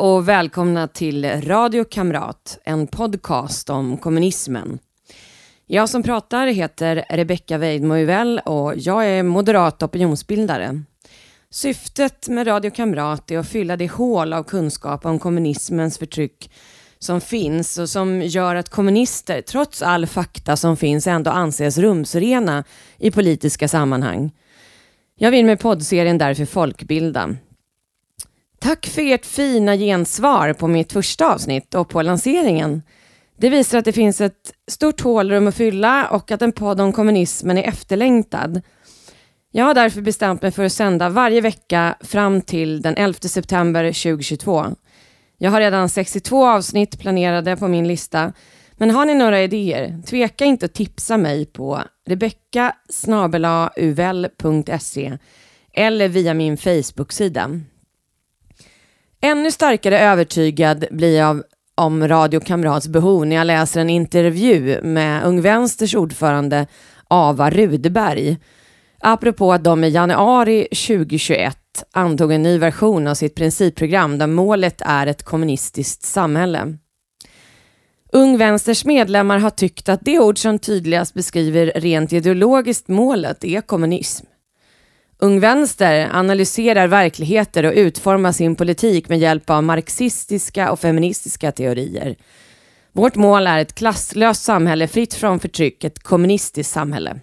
Och välkomna till Radio Kamrat, en podcast om kommunismen. Jag som pratar heter Rebecka Weidmo och jag är moderat opinionsbildare. Syftet med Radio Kamrat är att fylla det hål av kunskap om kommunismens förtryck som finns och som gör att kommunister, trots all fakta som finns, ändå anses rumsrena i politiska sammanhang. Jag vill med poddserien därför folkbilda. Tack för ert fina gensvar på mitt första avsnitt och på lanseringen. Det visar att det finns ett stort hålrum att fylla och att en podd om kommunismen är efterlängtad. Jag har därför bestämt mig för att sända varje vecka fram till den 11 september 2022. Jag har redan 62 avsnitt planerade på min lista, men har ni några idéer, tveka inte att tipsa mig på rebecka eller via min Facebook-sida. Ännu starkare övertygad blir jag om Radio Kamrats behov när jag läser en intervju med Ung Vänsters ordförande Ava Rudberg. Apropå att de i januari 2021 antog en ny version av sitt principprogram där målet är ett kommunistiskt samhälle. Ung Vänsters medlemmar har tyckt att det ord som tydligast beskriver rent ideologiskt målet är kommunism. Ung Vänster analyserar verkligheter och utformar sin politik med hjälp av marxistiska och feministiska teorier. Vårt mål är ett klasslöst samhälle fritt från förtryck, ett kommunistiskt samhälle.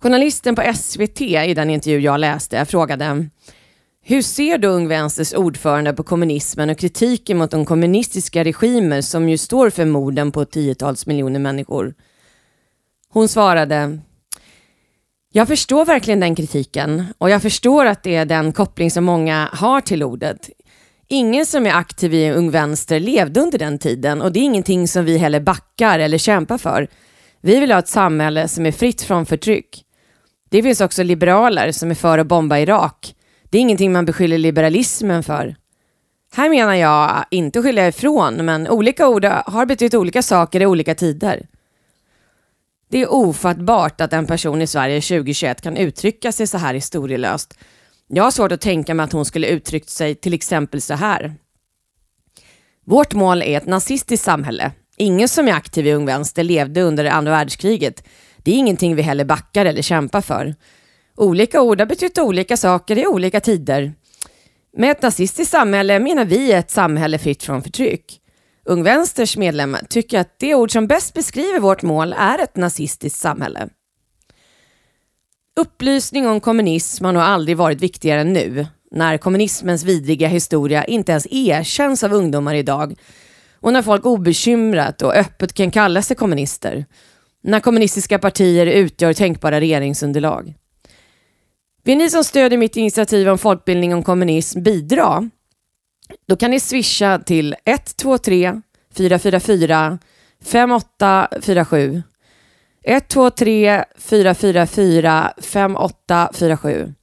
Journalisten på SVT i den intervju jag läste frågade hur ser då Ung Vänsters ordförande på kommunismen och kritiken mot de kommunistiska regimer som ju står för morden på tiotals miljoner människor? Hon svarade jag förstår verkligen den kritiken och jag förstår att det är den koppling som många har till ordet. Ingen som är aktiv i Ung Vänster levde under den tiden och det är ingenting som vi heller backar eller kämpar för. Vi vill ha ett samhälle som är fritt från förtryck. Det finns också liberaler som är för att bomba Irak. Det är ingenting man beskyller liberalismen för. Här menar jag inte skilja ifrån, men olika ord har betytt olika saker i olika tider. Det är ofattbart att en person i Sverige 2021 kan uttrycka sig så här historielöst. Jag har svårt att tänka mig att hon skulle uttryckt sig till exempel så här. Vårt mål är ett nazistiskt samhälle. Ingen som är aktiv i Ung Vänster levde under andra världskriget. Det är ingenting vi heller backar eller kämpar för. Olika ord har betytt olika saker i olika tider. Med ett nazistiskt samhälle menar vi ett samhälle fritt från förtryck. Ung Vänsters medlemmar tycker att det ord som bäst beskriver vårt mål är ett nazistiskt samhälle. Upplysning om kommunism har nog aldrig varit viktigare än nu, när kommunismens vidriga historia inte ens erkänns av ungdomar idag och när folk obekymrat och öppet kan kalla sig kommunister. När kommunistiska partier utgör tänkbara regeringsunderlag. Vill ni som stödjer mitt initiativ om folkbildning om kommunism bidra då kan ni swisha till 123 444 5847 123 444 5847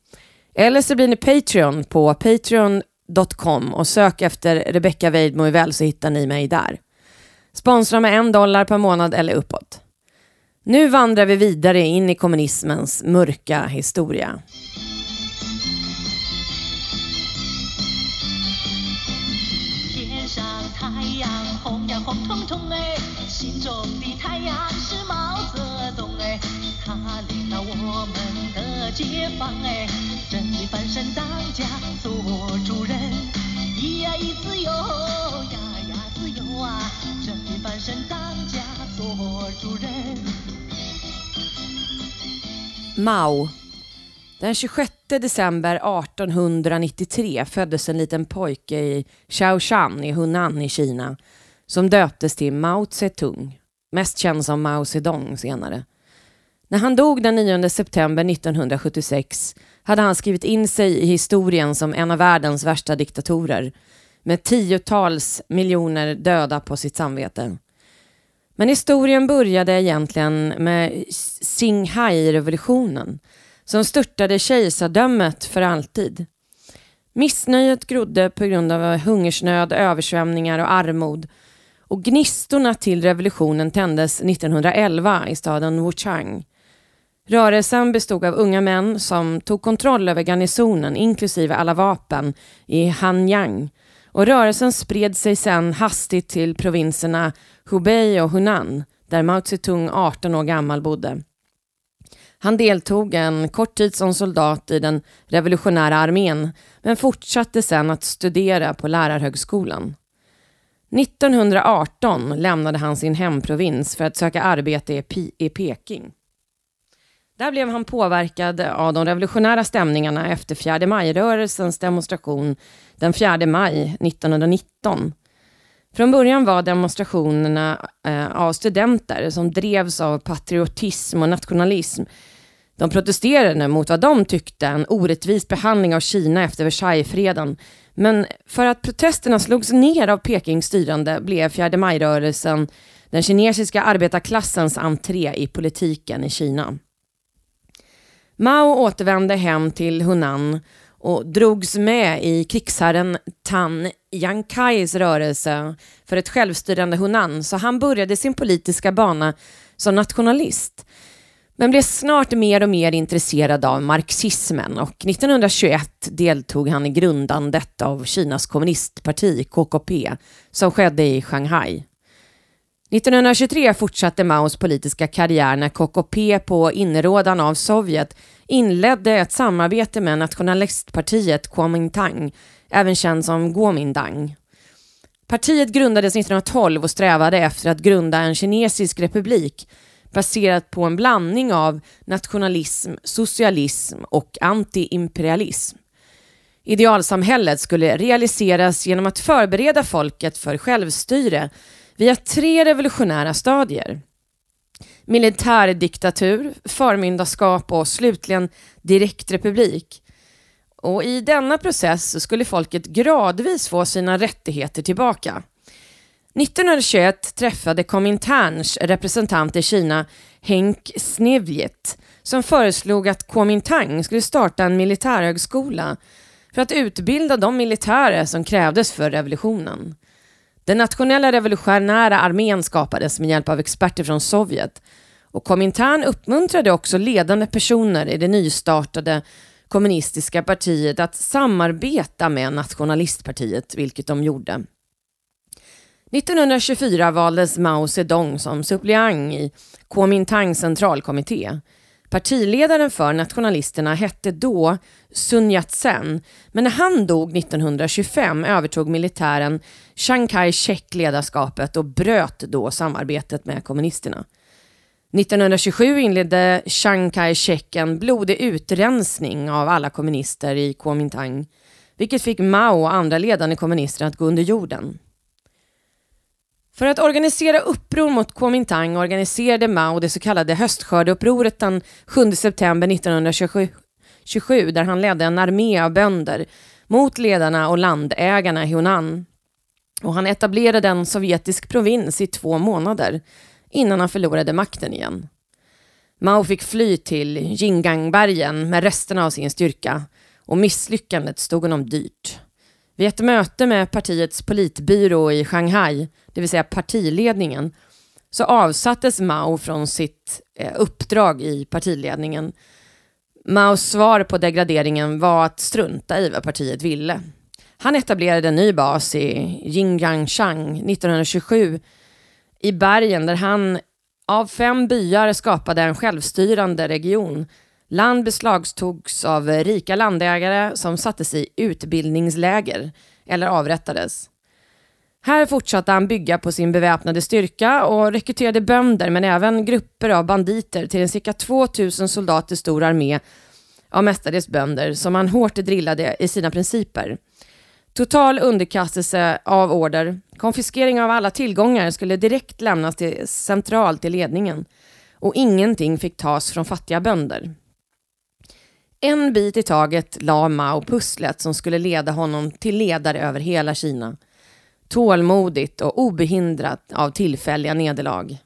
eller så blir ni Patreon på patreon.com och sök efter Rebecca Weidmo väl så hittar ni mig där. Sponsra med en dollar per månad eller uppåt. Nu vandrar vi vidare in i kommunismens mörka historia. 的解放哎，真的翻身当家做主人，咿呀咿自由呀呀自由啊，真的翻身当家做主人。Mao Den 26 december 1893 föddes en liten pojke i Shaoshan i Hunan i Kina som döptes till Mao Zedong, mest känd som Mao Zedong senare. När han dog den 9 september 1976 hade han skrivit in sig i historien som en av världens värsta diktatorer med tiotals miljoner döda på sitt samvete. Men historien började egentligen med Xinghai-revolutionen som störtade kejsardömet för alltid. Missnöjet grodde på grund av hungersnöd, översvämningar och armod och gnistorna till revolutionen tändes 1911 i staden Wuchang. Rörelsen bestod av unga män som tog kontroll över garnisonen inklusive alla vapen i Hanyang och rörelsen spred sig sedan hastigt till provinserna Hubei och Hunan där Mao Zedong 18 år gammal bodde. Han deltog en kort tid som soldat i den revolutionära armén men fortsatte sedan att studera på lärarhögskolan. 1918 lämnade han sin hemprovins för att söka arbete i Peking. Där blev han påverkad av de revolutionära stämningarna efter 4 maj-rörelsens demonstration den 4 maj 1919. Från början var demonstrationerna eh, av studenter som drevs av patriotism och nationalism. De protesterade mot vad de tyckte en orättvis behandling av Kina efter Versaillesfreden. Men för att protesterna slogs ner av Pekings styrande blev 4 maj-rörelsen den kinesiska arbetarklassens entré i politiken i Kina. Mao återvände hem till Hunan och drogs med i krigsherren Tan Yankais rörelse för ett självstyrande Hunan, så han började sin politiska bana som nationalist. Men blev snart mer och mer intresserad av marxismen och 1921 deltog han i grundandet av Kinas kommunistparti, KKP, som skedde i Shanghai. 1923 fortsatte Maos politiska karriär när KKP på inrådan av Sovjet inledde ett samarbete med nationalistpartiet Kuomintang, även känd som Kuomintang. Partiet grundades 1912 och strävade efter att grunda en kinesisk republik baserat på en blandning av nationalism, socialism och antiimperialism. Idealsamhället skulle realiseras genom att förbereda folket för självstyre vi har tre revolutionära stadier. Militärdiktatur, förmyndarskap och slutligen direktrepublik. Och i denna process skulle folket gradvis få sina rättigheter tillbaka. 1921 träffade Kominterns representant i Kina, Henk Snevjet, som föreslog att Kuomintang skulle starta en militärhögskola för att utbilda de militärer som krävdes för revolutionen. Den nationella revolutionära armén skapades med hjälp av experter från Sovjet och Komintern uppmuntrade också ledande personer i det nystartade kommunistiska partiet att samarbeta med nationalistpartiet, vilket de gjorde. 1924 valdes Mao Zedong som suppleant i Kuomintang centralkommitté. Partiledaren för nationalisterna hette då Sun Yat-sen, men när han dog 1925 övertog militären Chiang Kai-shek ledarskapet och bröt då samarbetet med kommunisterna. 1927 inledde Chiang Kai-shek en blodig utrensning av alla kommunister i Kuomintang, vilket fick Mao och andra ledande kommunister att gå under jorden. För att organisera uppror mot Kuomintang organiserade Mao det så kallade höstskördeupproret den 7 september 1927 där han ledde en armé av bönder mot ledarna och landägarna i Hunan. Och han etablerade en sovjetisk provins i två månader innan han förlorade makten igen. Mao fick fly till Jingangbergen med resterna av sin styrka och misslyckandet stod honom dyrt. Vid ett möte med partiets politbyrå i Shanghai, det vill säga partiledningen, så avsattes Mao från sitt eh, uppdrag i partiledningen. Maos svar på degraderingen var att strunta i vad partiet ville. Han etablerade en ny bas i Jingangshang 1927 i bergen där han av fem byar skapade en självstyrande region Land beslagtogs av rika landägare som sattes i utbildningsläger eller avrättades. Här fortsatte han bygga på sin beväpnade styrka och rekryterade bönder men även grupper av banditer till en cirka 2000 soldater stor armé av mestadels bönder som han hårt drillade i sina principer. Total underkastelse av order, konfiskering av alla tillgångar skulle direkt lämnas till, centralt till ledningen och ingenting fick tas från fattiga bönder. En bit i taget la Mao pusslet som skulle leda honom till ledare över hela Kina. Tålmodigt och obehindrat av tillfälliga nederlag.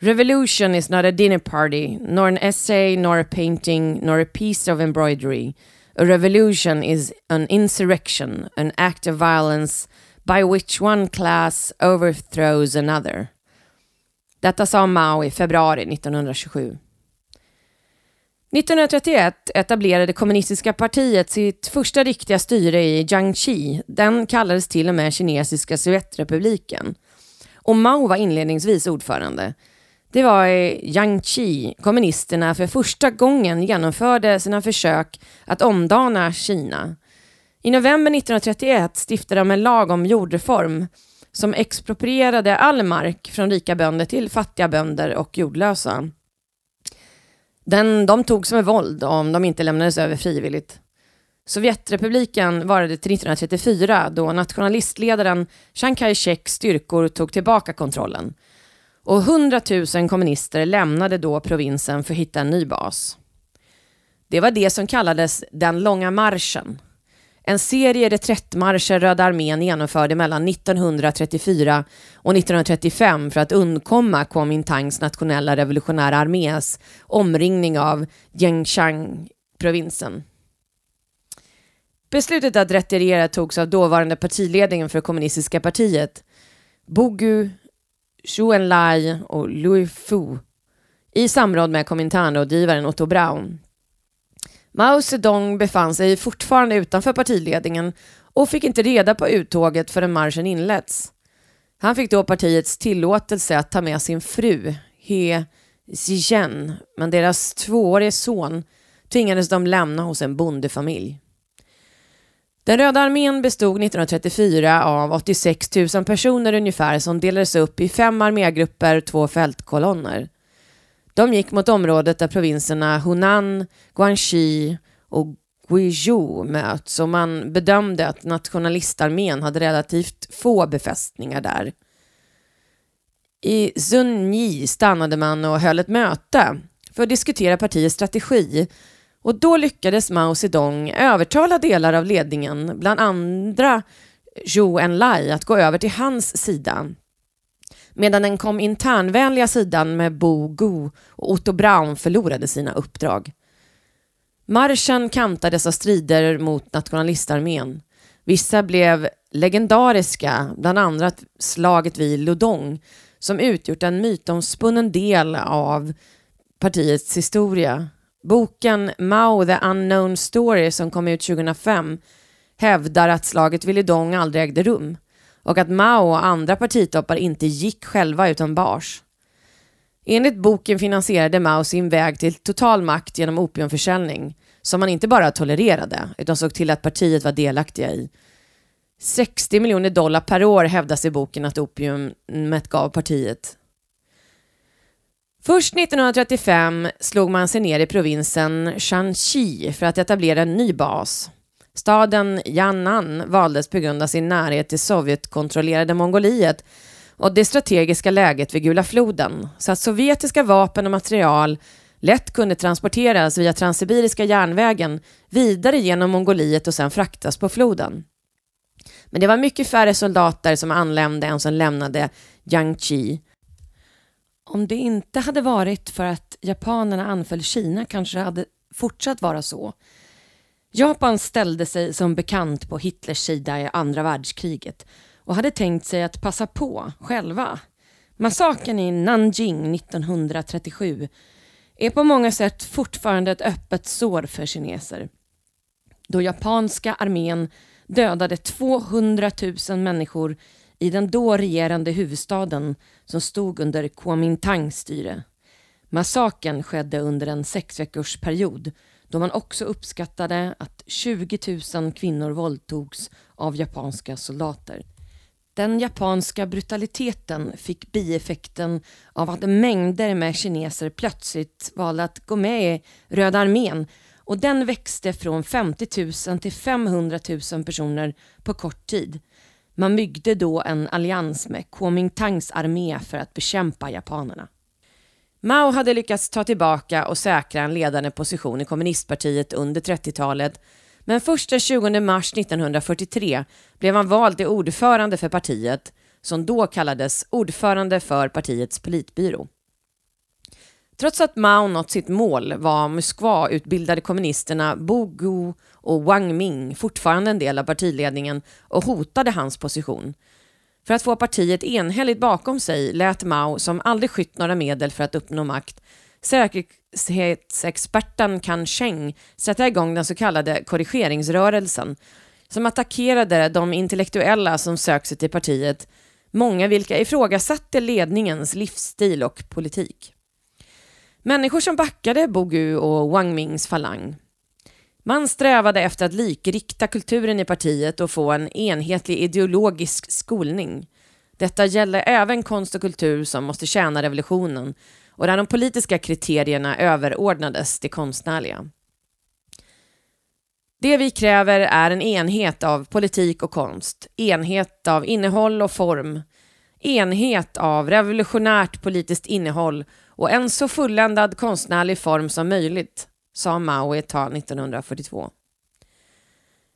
Revolution is not a dinner party, nor an essay, nor a painting, nor a piece of embroidery. A revolution is an insurrection, an act of violence by which one class overthrows another. Detta sa Mao i februari 1927. 1931 etablerade kommunistiska partiet sitt första riktiga styre i Jiangxi. Den kallades till och med kinesiska Sovjetrepubliken. Och Mao var inledningsvis ordförande. Det var i Jiangxi kommunisterna för första gången genomförde sina försök att omdana Kina. I november 1931 stiftade de en lag om jordreform som exproprierade all mark från rika bönder till fattiga bönder och jordlösa. Den, de togs med våld om de inte lämnades över frivilligt. Sovjetrepubliken varade till 1934 då nationalistledaren Chiang Kai-sheks styrkor tog tillbaka kontrollen. Och 100 000 kommunister lämnade då provinsen för att hitta en ny bas. Det var det som kallades den långa marschen. En serie reträttmarscher Röda armén genomförde mellan 1934 och 1935 för att undkomma Kuomintangs nationella revolutionära armés omringning av Jiangxang-provinsen. Beslutet att retirera togs av dåvarande partiledningen för kommunistiska partiet, Bogu, Zhou Enlai och Louis Fu, i samråd med Komintern-rådgivaren Otto Braun. Mao Zedong befann sig fortfarande utanför partiledningen och fick inte reda på uttåget förrän marschen inletts. Han fick då partiets tillåtelse att ta med sin fru, He Zizhen, men deras tvåårige son tvingades de lämna hos en bondefamilj. Den Röda armén bestod 1934 av 86 000 personer ungefär som delades upp i fem armégrupper, två fältkolonner. De gick mot området där provinserna Hunan, Guangxi och Guizhou möts och man bedömde att nationalistarmén hade relativt få befästningar där. I Zunyi stannade man och höll ett möte för att diskutera partiets strategi och då lyckades Mao Zedong övertala delar av ledningen, bland andra Zhou Enlai, att gå över till hans sida medan den kom internvänliga sidan med Bo Gu och Otto Braun förlorade sina uppdrag. Marschen kantades av strider mot nationalistarmén. Vissa blev legendariska, bland annat slaget vid Ludong som utgjort en mytomspunnen del av partiets historia. Boken Mao the Unknown Story som kom ut 2005 hävdar att slaget vid Ludong aldrig ägde rum och att Mao och andra partitoppar inte gick själva utan bars. Enligt boken finansierade Mao sin väg till total makt genom opiumförsäljning, som man inte bara tolererade, utan såg till att partiet var delaktiga i. 60 miljoner dollar per år hävdas i boken att opiumet gav partiet. Först 1935 slog man sig ner i provinsen Shanxi för att etablera en ny bas. Staden Yan'an valdes på grund av sin närhet till Sovjetkontrollerade Mongoliet och det strategiska läget vid Gula floden, så att sovjetiska vapen och material lätt kunde transporteras via Transsibiriska järnvägen vidare genom Mongoliet och sedan fraktas på floden. Men det var mycket färre soldater som anlände än som lämnade Jiangxi. Om det inte hade varit för att japanerna anföll Kina kanske det hade fortsatt vara så. Japan ställde sig som bekant på Hitlers sida i andra världskriget och hade tänkt sig att passa på själva. Massakern i Nanjing 1937 är på många sätt fortfarande ett öppet sår för kineser. Då japanska armén dödade 200 000 människor i den då regerande huvudstaden som stod under Kuomintangs styre. Massakern skedde under en sexveckorsperiod då man också uppskattade att 20 000 kvinnor våldtogs av japanska soldater. Den japanska brutaliteten fick bieffekten av att mängder med kineser plötsligt valde att gå med i Röda armén och den växte från 50 000 till 500 000 personer på kort tid. Man byggde då en allians med Kuomintangs armé för att bekämpa japanerna. Mao hade lyckats ta tillbaka och säkra en ledande position i kommunistpartiet under 30-talet men först den 20 mars 1943 blev han vald till ordförande för partiet som då kallades ordförande för partiets politbyrå. Trots att Mao nått sitt mål var Moskva-utbildade kommunisterna Bo Gu och Wang Ming fortfarande en del av partiledningen och hotade hans position. För att få partiet enhälligt bakom sig lät Mao, som aldrig skytt några medel för att uppnå makt, säkerhetsexperten Kan Cheng sätta igång den så kallade korrigeringsrörelsen som attackerade de intellektuella som sökt sig till partiet, många vilka ifrågasatte ledningens livsstil och politik. Människor som backade Bogu och Wang Mings falang. Man strävade efter att likrikta kulturen i partiet och få en enhetlig ideologisk skolning. Detta gällde även konst och kultur som måste tjäna revolutionen och där de politiska kriterierna överordnades det konstnärliga. Det vi kräver är en enhet av politik och konst, enhet av innehåll och form, enhet av revolutionärt politiskt innehåll och en så fulländad konstnärlig form som möjligt, sa Mao i ett tal 1942.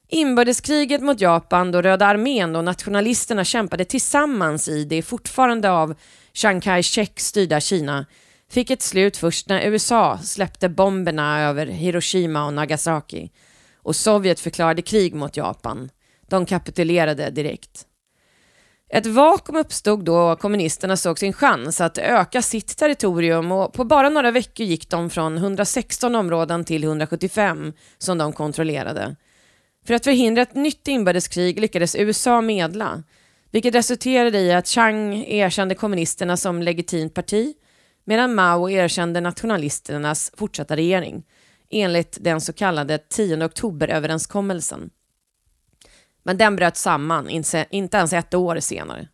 Inbördeskriget mot Japan då Röda armén och nationalisterna kämpade tillsammans i det fortfarande av Chiang Kai-shek styrda Kina fick ett slut först när USA släppte bomberna över Hiroshima och Nagasaki och Sovjet förklarade krig mot Japan. De kapitulerade direkt. Ett vakuum uppstod då kommunisterna såg sin chans att öka sitt territorium och på bara några veckor gick de från 116 områden till 175 som de kontrollerade. För att förhindra ett nytt inbördeskrig lyckades USA medla, vilket resulterade i att Chang erkände kommunisterna som legitimt parti medan Mao erkände nationalisternas fortsatta regering enligt den så kallade 10 oktober-överenskommelsen. Men den bröt samman, inte ens ett år senare.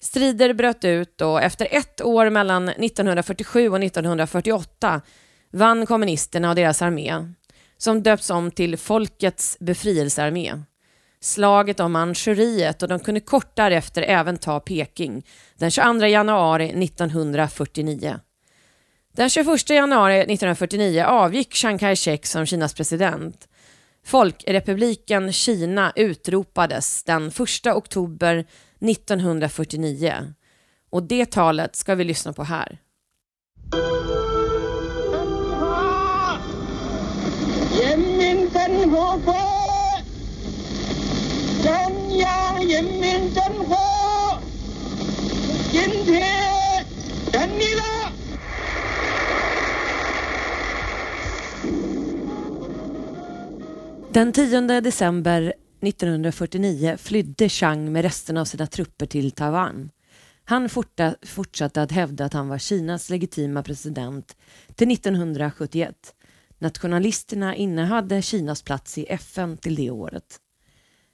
Strider bröt ut och efter ett år mellan 1947 och 1948 vann kommunisterna och deras armé, som döps om till Folkets befrielsearmé, slaget om Manchuriet och de kunde kort därefter även ta Peking den 22 januari 1949. Den 21 januari 1949 avgick Chiang Kai-shek som Kinas president. Folkrepubliken Kina utropades den 1 oktober 1949. Och det talet ska vi lyssna på här. Den 10 december 1949 flydde Chang med resten av sina trupper till Taiwan. Han fortsatte att hävda att han var Kinas legitima president till 1971. Nationalisterna innehade Kinas plats i FN till det året.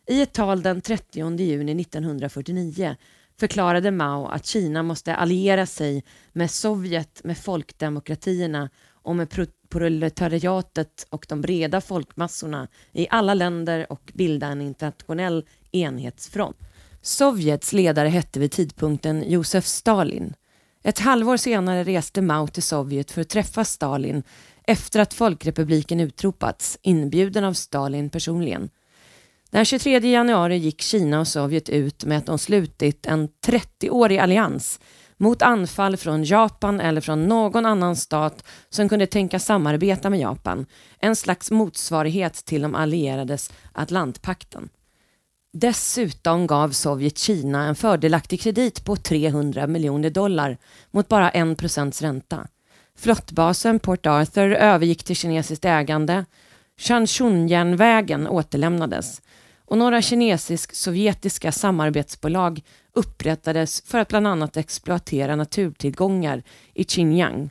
I ett tal den 30 juni 1949 förklarade Mao att Kina måste alliera sig med Sovjet, med folkdemokratierna och med proletariatet och de breda folkmassorna i alla länder och bilda en internationell enhetsfront. Sovjets ledare hette vid tidpunkten Josef Stalin. Ett halvår senare reste Mao till Sovjet för att träffa Stalin efter att Folkrepubliken utropats, inbjuden av Stalin personligen. Den 23 januari gick Kina och Sovjet ut med att de slutit en 30-årig allians mot anfall från Japan eller från någon annan stat som kunde tänka samarbeta med Japan. En slags motsvarighet till de allierades Atlantpakten. Dessutom gav Sovjet Kina en fördelaktig kredit på 300 miljoner dollar mot bara 1 procents ränta. Flottbasen Port Arthur övergick till kinesiskt ägande. Shanshun-järnvägen återlämnades och några kinesisk-sovjetiska samarbetsbolag upprättades för att bland annat exploatera naturtillgångar i Xinjiang.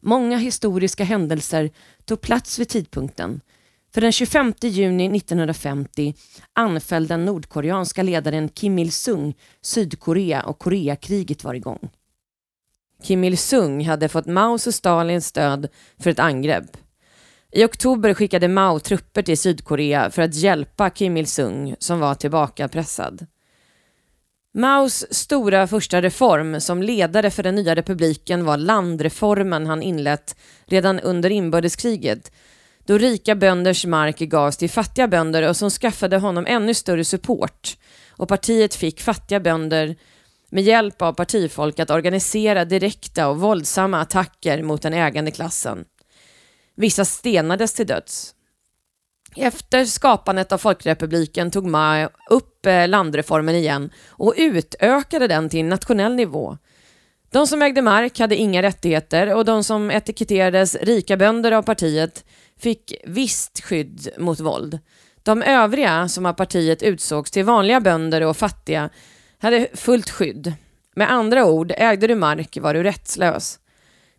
Många historiska händelser tog plats vid tidpunkten. För den 25 juni 1950 anföll den nordkoreanska ledaren Kim Il-Sung Sydkorea och Koreakriget var igång. Kim Il-Sung hade fått Maos och Stalins stöd för ett angrepp. I oktober skickade Mao trupper till Sydkorea för att hjälpa Kim Il-Sung som var tillbakapressad. Maos stora första reform som ledare för den nya republiken var landreformen han inlett redan under inbördeskriget då rika bönders mark gavs till fattiga bönder och som skaffade honom ännu större support och partiet fick fattiga bönder med hjälp av partifolk att organisera direkta och våldsamma attacker mot den ägande klassen. Vissa stenades till döds. Efter skapandet av Folkrepubliken tog Mao upp eh, landreformen igen och utökade den till nationell nivå. De som ägde mark hade inga rättigheter och de som etiketterades rika bönder av partiet fick visst skydd mot våld. De övriga, som av partiet utsågs till vanliga bönder och fattiga, hade fullt skydd. Med andra ord, ägde du mark var du rättslös.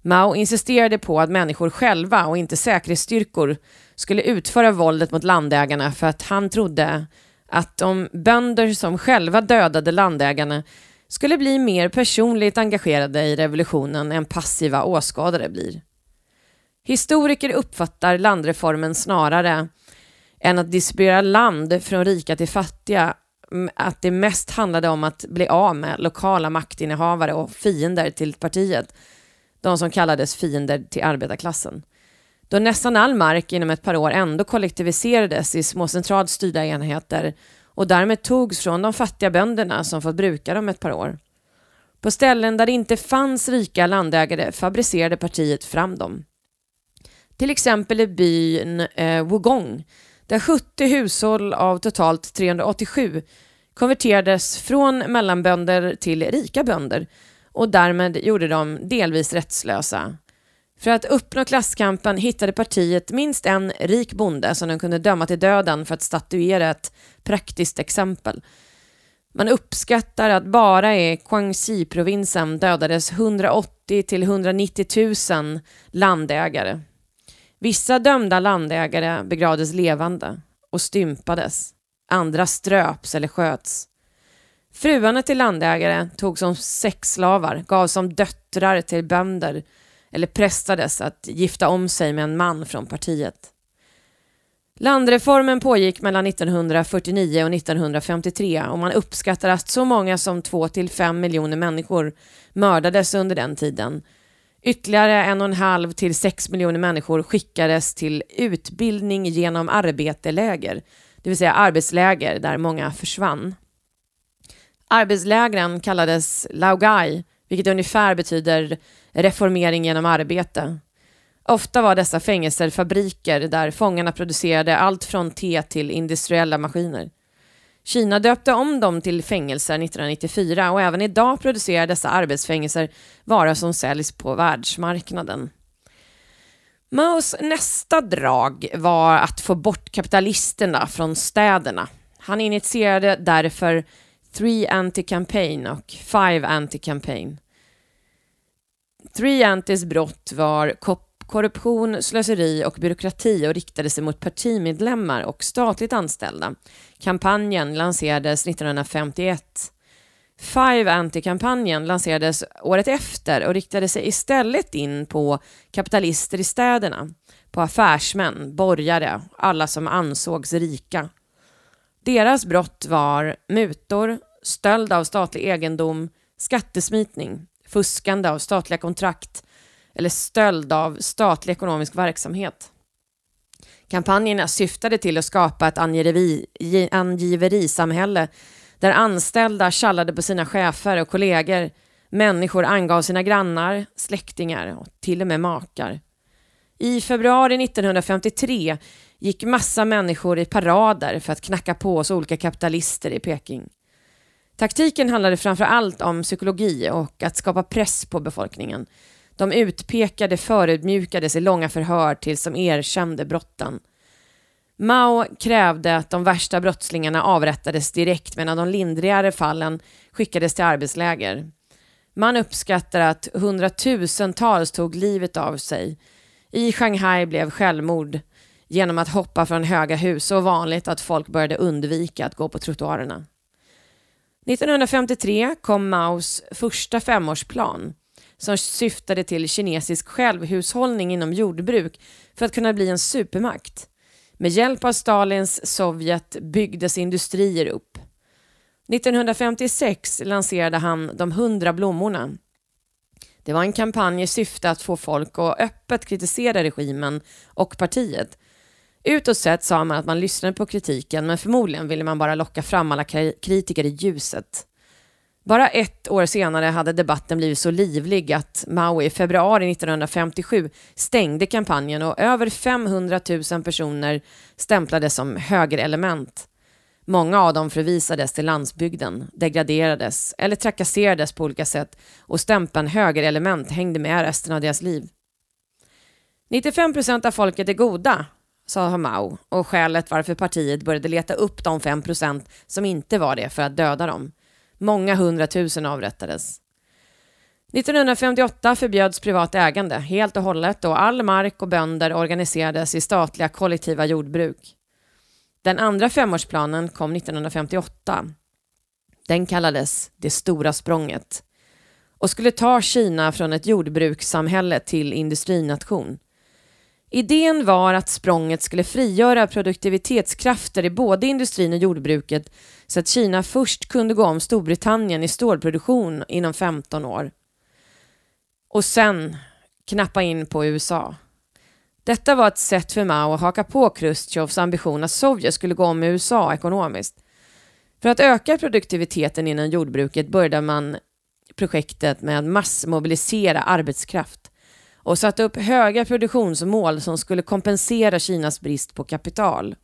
Mao insisterade på att människor själva och inte säkerhetsstyrkor skulle utföra våldet mot landägarna för att han trodde att de bönder som själva dödade landägarna skulle bli mer personligt engagerade i revolutionen än passiva åskådare blir. Historiker uppfattar landreformen snarare än att distribuera land från rika till fattiga att det mest handlade om att bli av med lokala maktinnehavare och fiender till partiet, de som kallades fiender till arbetarklassen. Då nästan all mark inom ett par år ändå kollektiviserades i små centralt styrda enheter och därmed togs från de fattiga bönderna som fått bruka dem ett par år. På ställen där det inte fanns rika landägare fabricerade partiet fram dem. Till exempel i byn eh, Wugong, där 70 hushåll av totalt 387 konverterades från mellanbönder till rika bönder och därmed gjorde dem delvis rättslösa. För att uppnå klasskampen hittade partiet minst en rik bonde som de kunde döma till döden för att statuera ett praktiskt exempel. Man uppskattar att bara i Guangxi-provinsen dödades 180 till 190 000 landägare. Vissa dömda landägare begravdes levande och stympades. Andra ströps eller sköts. Fruarna till landägare togs som sexslavar, gavs som döttrar till bönder eller prästades att gifta om sig med en man från partiet. Landreformen pågick mellan 1949 och 1953 och man uppskattar att så många som 2-5 miljoner människor mördades under den tiden. Ytterligare en och en halv till 6 miljoner människor skickades till utbildning genom arbeteläger, det vill säga arbetsläger där många försvann. Arbetslägren kallades Laogai, vilket ungefär betyder reformering genom arbete. Ofta var dessa fängelser fabriker där fångarna producerade allt från te till industriella maskiner. Kina döpte om dem till fängelser 1994 och även idag producerar dessa arbetsfängelser varor som säljs på världsmarknaden. Maos nästa drag var att få bort kapitalisterna från städerna. Han initierade därför Three Anti-Campaign och Five Anti-Campaign. Three Antis brott var korruption, slöseri och byråkrati och riktade sig mot partimedlemmar och statligt anställda. Kampanjen lanserades 1951. Five Anti-kampanjen lanserades året efter och riktade sig istället in på kapitalister i städerna, på affärsmän, borgare, alla som ansågs rika. Deras brott var mutor, stöld av statlig egendom, skattesmitning, fuskande av statliga kontrakt eller stöld av statlig ekonomisk verksamhet. Kampanjerna syftade till att skapa ett angiverisamhälle där anställda kallade på sina chefer och kollegor, människor angav sina grannar, släktingar och till och med makar. I februari 1953 gick massa människor i parader för att knacka på hos olika kapitalister i Peking. Taktiken handlade framför allt om psykologi och att skapa press på befolkningen. De utpekade förödmjukades i långa förhör tills de erkände brotten. Mao krävde att de värsta brottslingarna avrättades direkt medan de lindrigare fallen skickades till arbetsläger. Man uppskattar att hundratusentals tog livet av sig. I Shanghai blev självmord genom att hoppa från höga hus så vanligt att folk började undvika att gå på trottoarerna. 1953 kom Maos första femårsplan som syftade till kinesisk självhushållning inom jordbruk för att kunna bli en supermakt. Med hjälp av Stalins Sovjet byggdes industrier upp. 1956 lanserade han De hundra blommorna. Det var en kampanj i syfte att få folk att öppet kritisera regimen och partiet Utåt sett sa man att man lyssnade på kritiken, men förmodligen ville man bara locka fram alla kritiker i ljuset. Bara ett år senare hade debatten blivit så livlig att Mao i februari 1957 stängde kampanjen och över 500 000 personer stämplades som högerelement. Många av dem förvisades till landsbygden, degraderades eller trakasserades på olika sätt och stämpeln högerelement hängde med resten av deras liv. 95 procent av folket är goda, sa Mao och skälet varför partiet började leta upp de 5 procent som inte var det för att döda dem. Många hundratusen avrättades. 1958 förbjöds privat ägande helt och hållet och all mark och bönder organiserades i statliga kollektiva jordbruk. Den andra femårsplanen kom 1958. Den kallades Det stora språnget och skulle ta Kina från ett jordbrukssamhälle till industrination. Idén var att språnget skulle frigöra produktivitetskrafter i både industrin och jordbruket så att Kina först kunde gå om Storbritannien i stålproduktion inom 15 år. Och sen knappa in på USA. Detta var ett sätt för Mao att haka på Chrustjovs ambition att Sovjet skulle gå om USA ekonomiskt. För att öka produktiviteten inom jordbruket började man projektet med att massmobilisera arbetskraft och satte upp höga produktionsmål som skulle kompensera Kinas brist på kapital.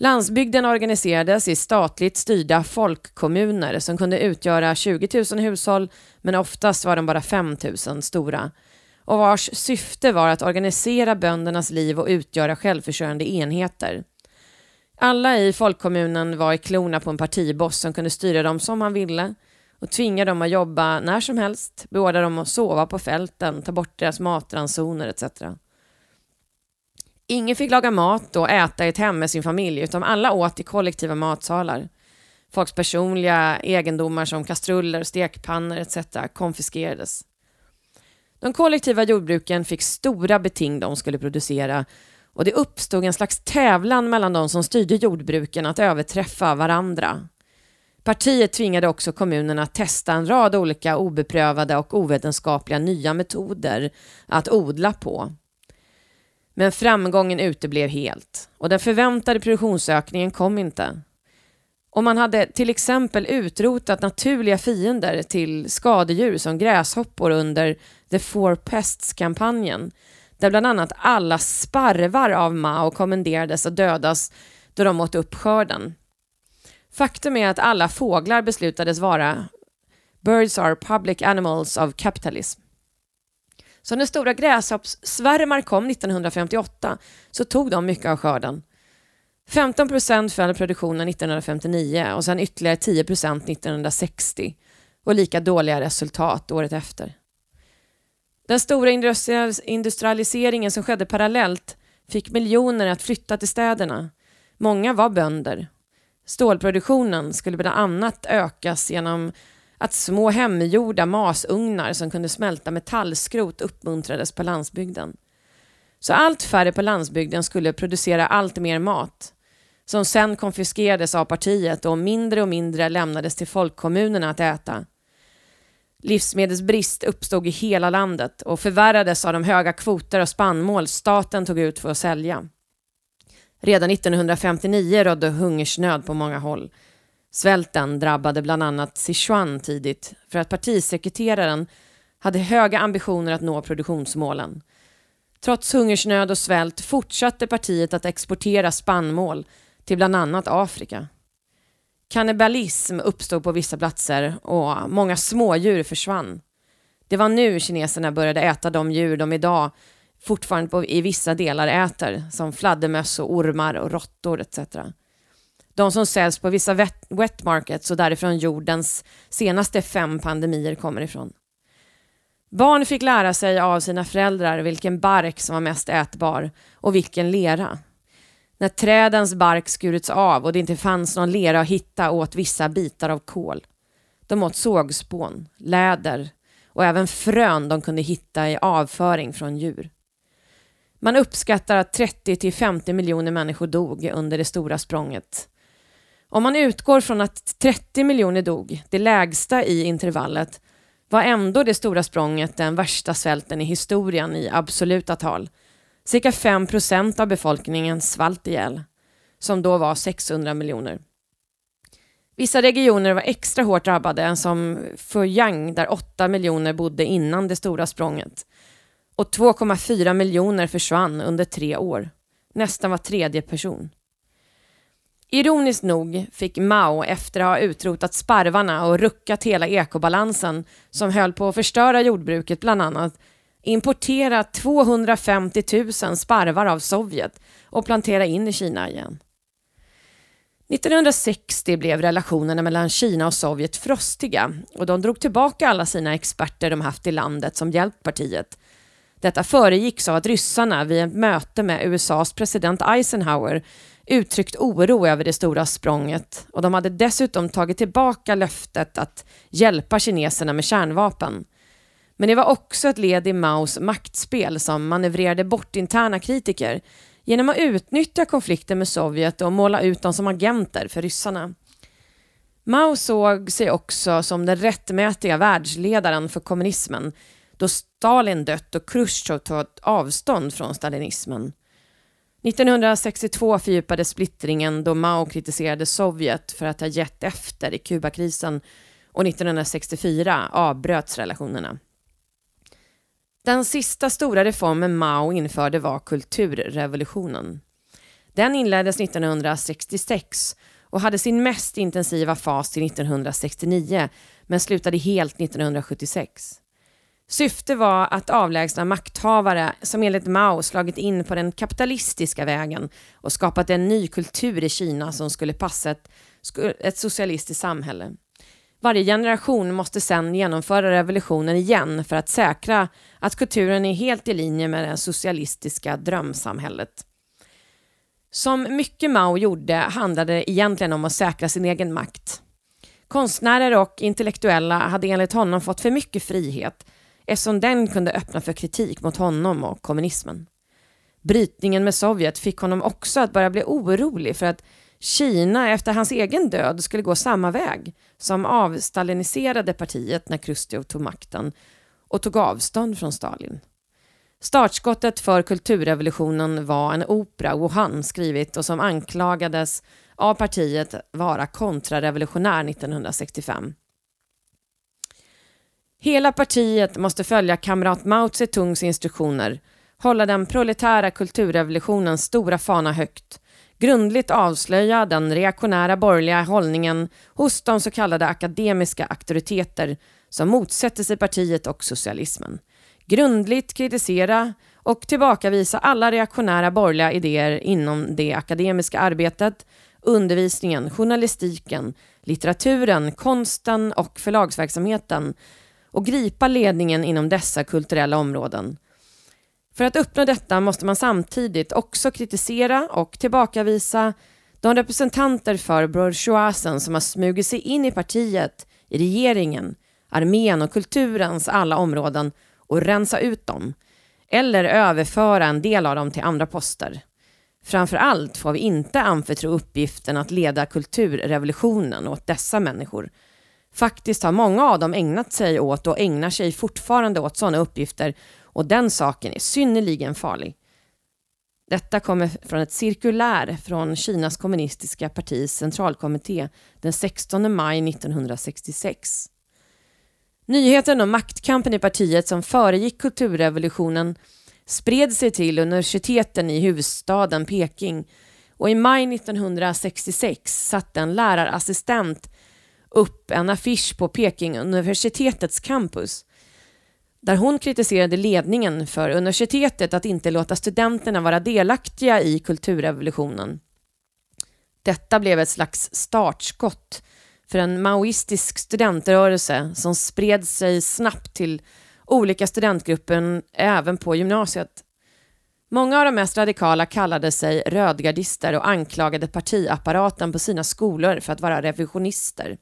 Landsbygden organiserades i statligt styrda folkkommuner som kunde utgöra 20 000 hushåll men oftast var de bara 5 000 stora och vars syfte var att organisera böndernas liv och utgöra självförsörjande enheter. Alla i folkkommunen var i klorna på en partiboss som kunde styra dem som han ville och tvinga dem att jobba när som helst, beordra dem att sova på fälten, ta bort deras matransoner etc. Ingen fick laga mat och äta i ett hem med sin familj, utan alla åt i kollektiva matsalar. Folks personliga egendomar som kastruller, stekpannor etc. konfiskerades. De kollektiva jordbruken fick stora beting de skulle producera och det uppstod en slags tävlan mellan de som styrde jordbruken att överträffa varandra. Partiet tvingade också kommunerna att testa en rad olika obeprövade och ovetenskapliga nya metoder att odla på. Men framgången uteblev helt och den förväntade produktionsökningen kom inte. Om man hade till exempel utrotat naturliga fiender till skadedjur som gräshoppor under The Four Pests-kampanjen, där bland annat alla sparvar av Mao kommenderades att dödas då de åt upp skörden. Faktum är att alla fåglar beslutades vara Birds are public animals of capitalism. Så när stora gräshoppssvärmar kom 1958 så tog de mycket av skörden. 15 procent föll produktionen 1959 och sen ytterligare 10 procent 1960 och lika dåliga resultat året efter. Den stora industrialiseringen som skedde parallellt fick miljoner att flytta till städerna. Många var bönder. Stålproduktionen skulle bland annat ökas genom att små hemgjorda masugnar som kunde smälta metallskrot uppmuntrades på landsbygden. Så allt färre på landsbygden skulle producera allt mer mat som sen konfiskerades av partiet och mindre och mindre lämnades till folkkommunerna att äta. Livsmedelsbrist uppstod i hela landet och förvärrades av de höga kvoter av spannmål staten tog ut för att sälja. Redan 1959 rådde hungersnöd på många håll. Svälten drabbade bland annat Sichuan tidigt för att partisekreteraren hade höga ambitioner att nå produktionsmålen. Trots hungersnöd och svält fortsatte partiet att exportera spannmål till bland annat Afrika. Kannibalism uppstod på vissa platser och många smådjur försvann. Det var nu kineserna började äta de djur de idag fortfarande på, i vissa delar äter, som fladdermöss och ormar och råttor etc. De som säljs på vissa wet, wet markets och därifrån jordens senaste fem pandemier kommer ifrån. Barn fick lära sig av sina föräldrar vilken bark som var mest ätbar och vilken lera. När trädens bark skurits av och det inte fanns någon lera att hitta åt vissa bitar av kol. De åt sågspån, läder och även frön de kunde hitta i avföring från djur. Man uppskattar att 30 50 miljoner människor dog under det stora språnget. Om man utgår från att 30 miljoner dog, det lägsta i intervallet, var ändå det stora språnget den värsta svälten i historien i absoluta tal. Cirka 5 procent av befolkningen svalt ihjäl, som då var 600 miljoner. Vissa regioner var extra hårt drabbade, som Fujiang där 8 miljoner bodde innan det stora språnget. Och 2,4 miljoner försvann under tre år. Nästan var tredje person. Ironiskt nog fick Mao efter att ha utrotat sparvarna och ruckat hela ekobalansen som höll på att förstöra jordbruket bland annat importera 250 000 sparvar av Sovjet och plantera in i Kina igen. 1960 blev relationerna mellan Kina och Sovjet frostiga och de drog tillbaka alla sina experter de haft i landet som hjälpt partiet. Detta föregicks av att ryssarna vid ett möte med USAs president Eisenhower uttryckt oro över det stora språnget och de hade dessutom tagit tillbaka löftet att hjälpa kineserna med kärnvapen. Men det var också ett led i Maos maktspel som manövrerade bort interna kritiker genom att utnyttja konflikten med Sovjet och måla ut dem som agenter för ryssarna. Mao såg sig också som den rättmätiga världsledaren för kommunismen då Stalin dött och Khrushchev tagit avstånd från stalinismen. 1962 fördjupades splittringen då Mao kritiserade Sovjet för att ha gett efter i Kubakrisen och 1964 avbröts relationerna. Den sista stora reformen Mao införde var kulturrevolutionen. Den inleddes 1966 och hade sin mest intensiva fas till 1969 men slutade helt 1976. Syftet var att avlägsna makthavare som enligt Mao slagit in på den kapitalistiska vägen och skapat en ny kultur i Kina som skulle passa ett, ett socialistiskt samhälle. Varje generation måste sedan genomföra revolutionen igen för att säkra att kulturen är helt i linje med det socialistiska drömsamhället. Som mycket Mao gjorde handlade det egentligen om att säkra sin egen makt. Konstnärer och intellektuella hade enligt honom fått för mycket frihet eftersom den kunde öppna för kritik mot honom och kommunismen. Brytningen med Sovjet fick honom också att börja bli orolig för att Kina efter hans egen död skulle gå samma väg som avstaliniserade partiet när Chrusjtjov tog makten och tog avstånd från Stalin. Startskottet för kulturrevolutionen var en opera Wuhan skrivit och som anklagades av partiet vara kontrarevolutionär 1965. Hela partiet måste följa kamrat Mao Zedongs instruktioner, hålla den proletära kulturrevolutionens stora fana högt, grundligt avslöja den reaktionära borgerliga hållningen hos de så kallade akademiska auktoriteter som motsätter sig partiet och socialismen. Grundligt kritisera och tillbakavisa alla reaktionära borgerliga idéer inom det akademiska arbetet, undervisningen, journalistiken, litteraturen, konsten och förlagsverksamheten och gripa ledningen inom dessa kulturella områden. För att uppnå detta måste man samtidigt också kritisera och tillbakavisa de representanter för bourgeoisen som har smugit sig in i partiet, i regeringen, armén och kulturens alla områden och rensa ut dem. Eller överföra en del av dem till andra poster. Framför allt får vi inte anförtro uppgiften att leda kulturrevolutionen åt dessa människor Faktiskt har många av dem ägnat sig åt och ägnar sig fortfarande åt sådana uppgifter och den saken är synnerligen farlig. Detta kommer från ett cirkulär från Kinas kommunistiska partis centralkommitté den 16 maj 1966. Nyheten om maktkampen i partiet som föregick kulturrevolutionen spred sig till universiteten i huvudstaden Peking och i maj 1966 satte en lärarassistent upp en affisch på Peking-universitetets campus där hon kritiserade ledningen för universitetet att inte låta studenterna vara delaktiga i kulturrevolutionen. Detta blev ett slags startskott för en maoistisk studentrörelse som spred sig snabbt till olika studentgrupper även på gymnasiet. Många av de mest radikala kallade sig rödgardister och anklagade partiapparaten på sina skolor för att vara revisionister.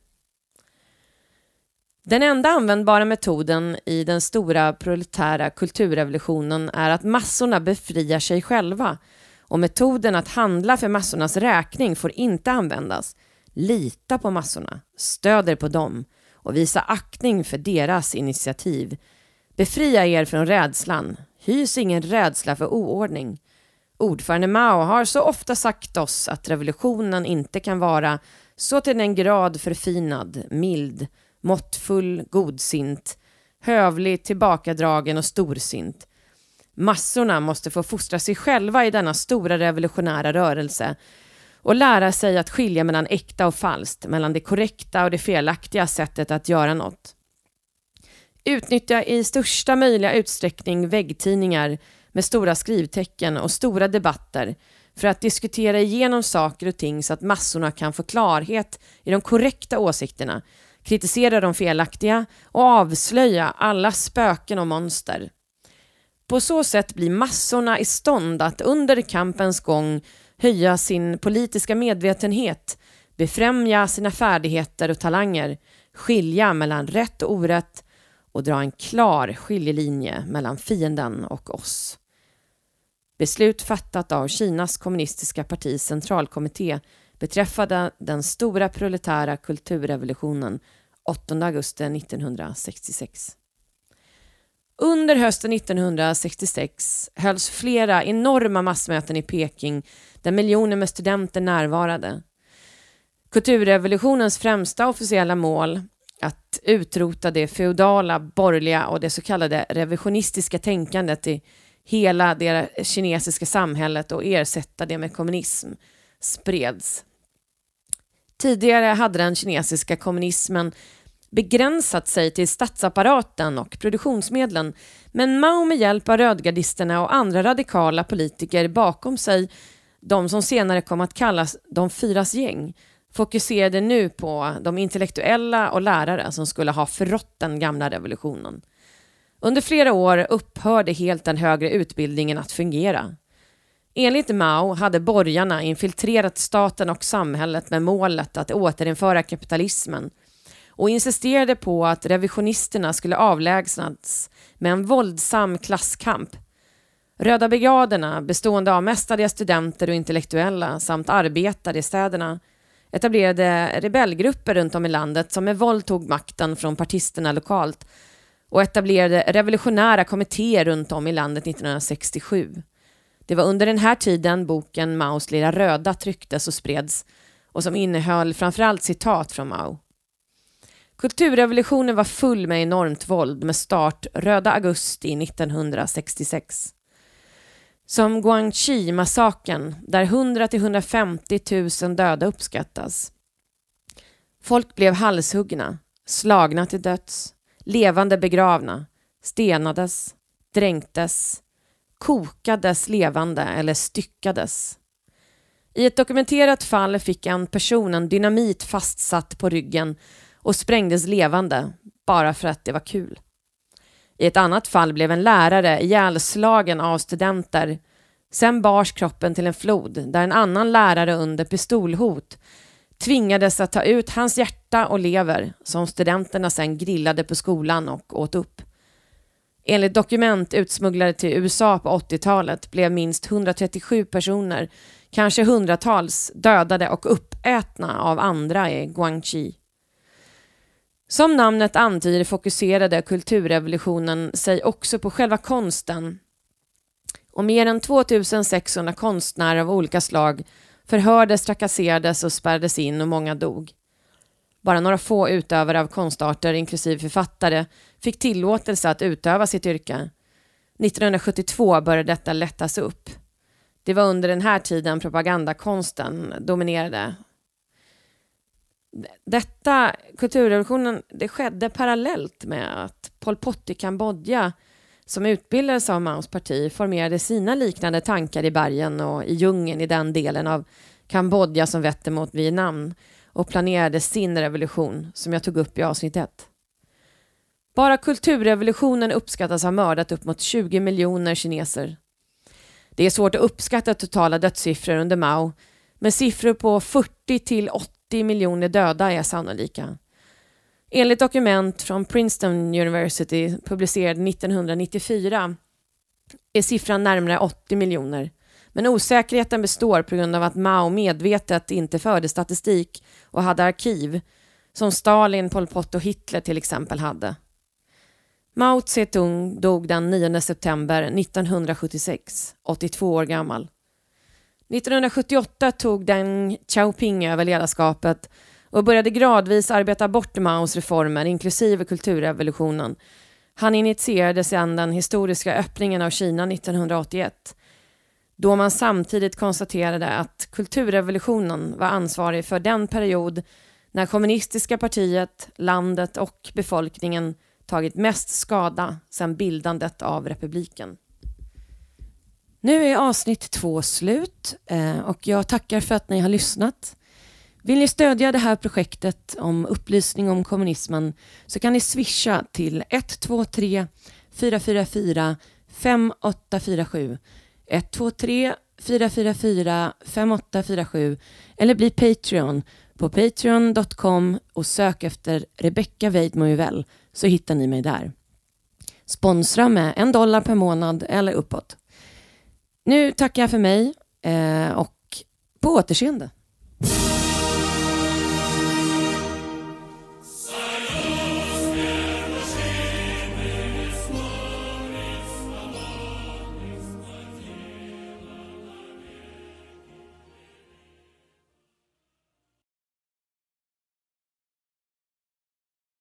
Den enda användbara metoden i den stora proletära kulturrevolutionen är att massorna befriar sig själva och metoden att handla för massornas räkning får inte användas. Lita på massorna, stöd på dem och visa aktning för deras initiativ. Befria er från rädslan. Hys ingen rädsla för oordning. Ordförande Mao har så ofta sagt oss att revolutionen inte kan vara så till den grad förfinad, mild, måttfull, godsint, hövlig, tillbakadragen och storsint. Massorna måste få fostra sig själva i denna stora revolutionära rörelse och lära sig att skilja mellan äkta och falskt, mellan det korrekta och det felaktiga sättet att göra något. Utnyttja i största möjliga utsträckning väggtidningar med stora skrivtecken och stora debatter för att diskutera igenom saker och ting så att massorna kan få klarhet i de korrekta åsikterna, kritisera de felaktiga och avslöja alla spöken och monster. På så sätt blir massorna i stånd att under kampens gång höja sin politiska medvetenhet, befrämja sina färdigheter och talanger, skilja mellan rätt och orätt och dra en klar skiljelinje mellan fienden och oss. Beslut fattat av Kinas kommunistiska partis centralkommitté beträffande den stora proletära kulturrevolutionen 8 augusti 1966. Under hösten 1966 hölls flera enorma massmöten i Peking där miljoner med studenter närvarade. Kulturrevolutionens främsta officiella mål, att utrota det feodala, borgerliga och det så kallade revisionistiska tänkandet i hela det kinesiska samhället och ersätta det med kommunism, spreds. Tidigare hade den kinesiska kommunismen begränsat sig till statsapparaten och produktionsmedlen, men Mao med hjälp av rödgardisterna och andra radikala politiker bakom sig, de som senare kom att kallas de fyras gäng, fokuserade nu på de intellektuella och lärare som skulle ha förrått den gamla revolutionen. Under flera år upphörde helt den högre utbildningen att fungera. Enligt Mao hade borgarna infiltrerat staten och samhället med målet att återinföra kapitalismen och insisterade på att revisionisterna skulle avlägsnas med en våldsam klasskamp. Röda brigaderna, bestående av mestadels studenter och intellektuella samt arbetare i städerna, etablerade rebellgrupper runt om i landet som med våld tog makten från partisterna lokalt och etablerade revolutionära kommittéer runt om i landet 1967. Det var under den här tiden boken Maos lilla röda trycktes och spreds och som innehöll framförallt citat från Mao. Kulturrevolutionen var full med enormt våld med start röda augusti 1966. Som Guangxi-massakern där 100 till 150 000 döda uppskattas. Folk blev halshuggna, slagna till döds, levande begravna, stenades, dränktes, kokades levande eller styckades. I ett dokumenterat fall fick en person en dynamit fastsatt på ryggen och sprängdes levande bara för att det var kul. I ett annat fall blev en lärare ihjälslagen av studenter. Sen bars kroppen till en flod där en annan lärare under pistolhot tvingades att ta ut hans hjärta och lever som studenterna sen grillade på skolan och åt upp. Enligt dokument utsmugglade till USA på 80-talet blev minst 137 personer, kanske hundratals, dödade och uppätna av andra i Guangxi. Som namnet antyder fokuserade kulturrevolutionen sig också på själva konsten och mer än 2600 konstnärer av olika slag förhördes, trakasserades och spärrades in och många dog. Bara några få utövare av konstarter, inklusive författare, fick tillåtelse att utöva sitt yrke. 1972 började detta lättas upp. Det var under den här tiden propagandakonsten dominerade detta, kulturrevolutionen, det skedde parallellt med att Pol Pot i Kambodja som utbildades av Maos parti formerade sina liknande tankar i bergen och i djungeln i den delen av Kambodja som vetter mot Vietnam och planerade sin revolution som jag tog upp i avsnitt 1. Bara kulturrevolutionen uppskattas ha mördat upp mot 20 miljoner kineser. Det är svårt att uppskatta totala dödssiffror under Mao, men siffror på 40 till 80 miljoner döda är sannolika. Enligt dokument från Princeton University publicerad 1994 är siffran närmare 80 miljoner. Men osäkerheten består på grund av att Mao medvetet inte förde statistik och hade arkiv, som Stalin, Pol Pot och Hitler till exempel hade. Mao Zedong dog den 9 september 1976, 82 år gammal. 1978 tog Deng Xiaoping över ledarskapet och började gradvis arbeta bort Maos reformer, inklusive kulturrevolutionen. Han initierade sedan den historiska öppningen av Kina 1981 då man samtidigt konstaterade att kulturrevolutionen var ansvarig för den period när kommunistiska partiet, landet och befolkningen tagit mest skada sedan bildandet av republiken. Nu är avsnitt två slut eh, och jag tackar för att ni har lyssnat. Vill ni stödja det här projektet om upplysning om kommunismen så kan ni swisha till 123 444 5847 123 444 5847 eller bli Patreon på patreon.com och sök efter Rebecka Weidmo så hittar ni mig där. Sponsra med en dollar per månad eller uppåt. Nu tackar jag för mig eh, och på återseende.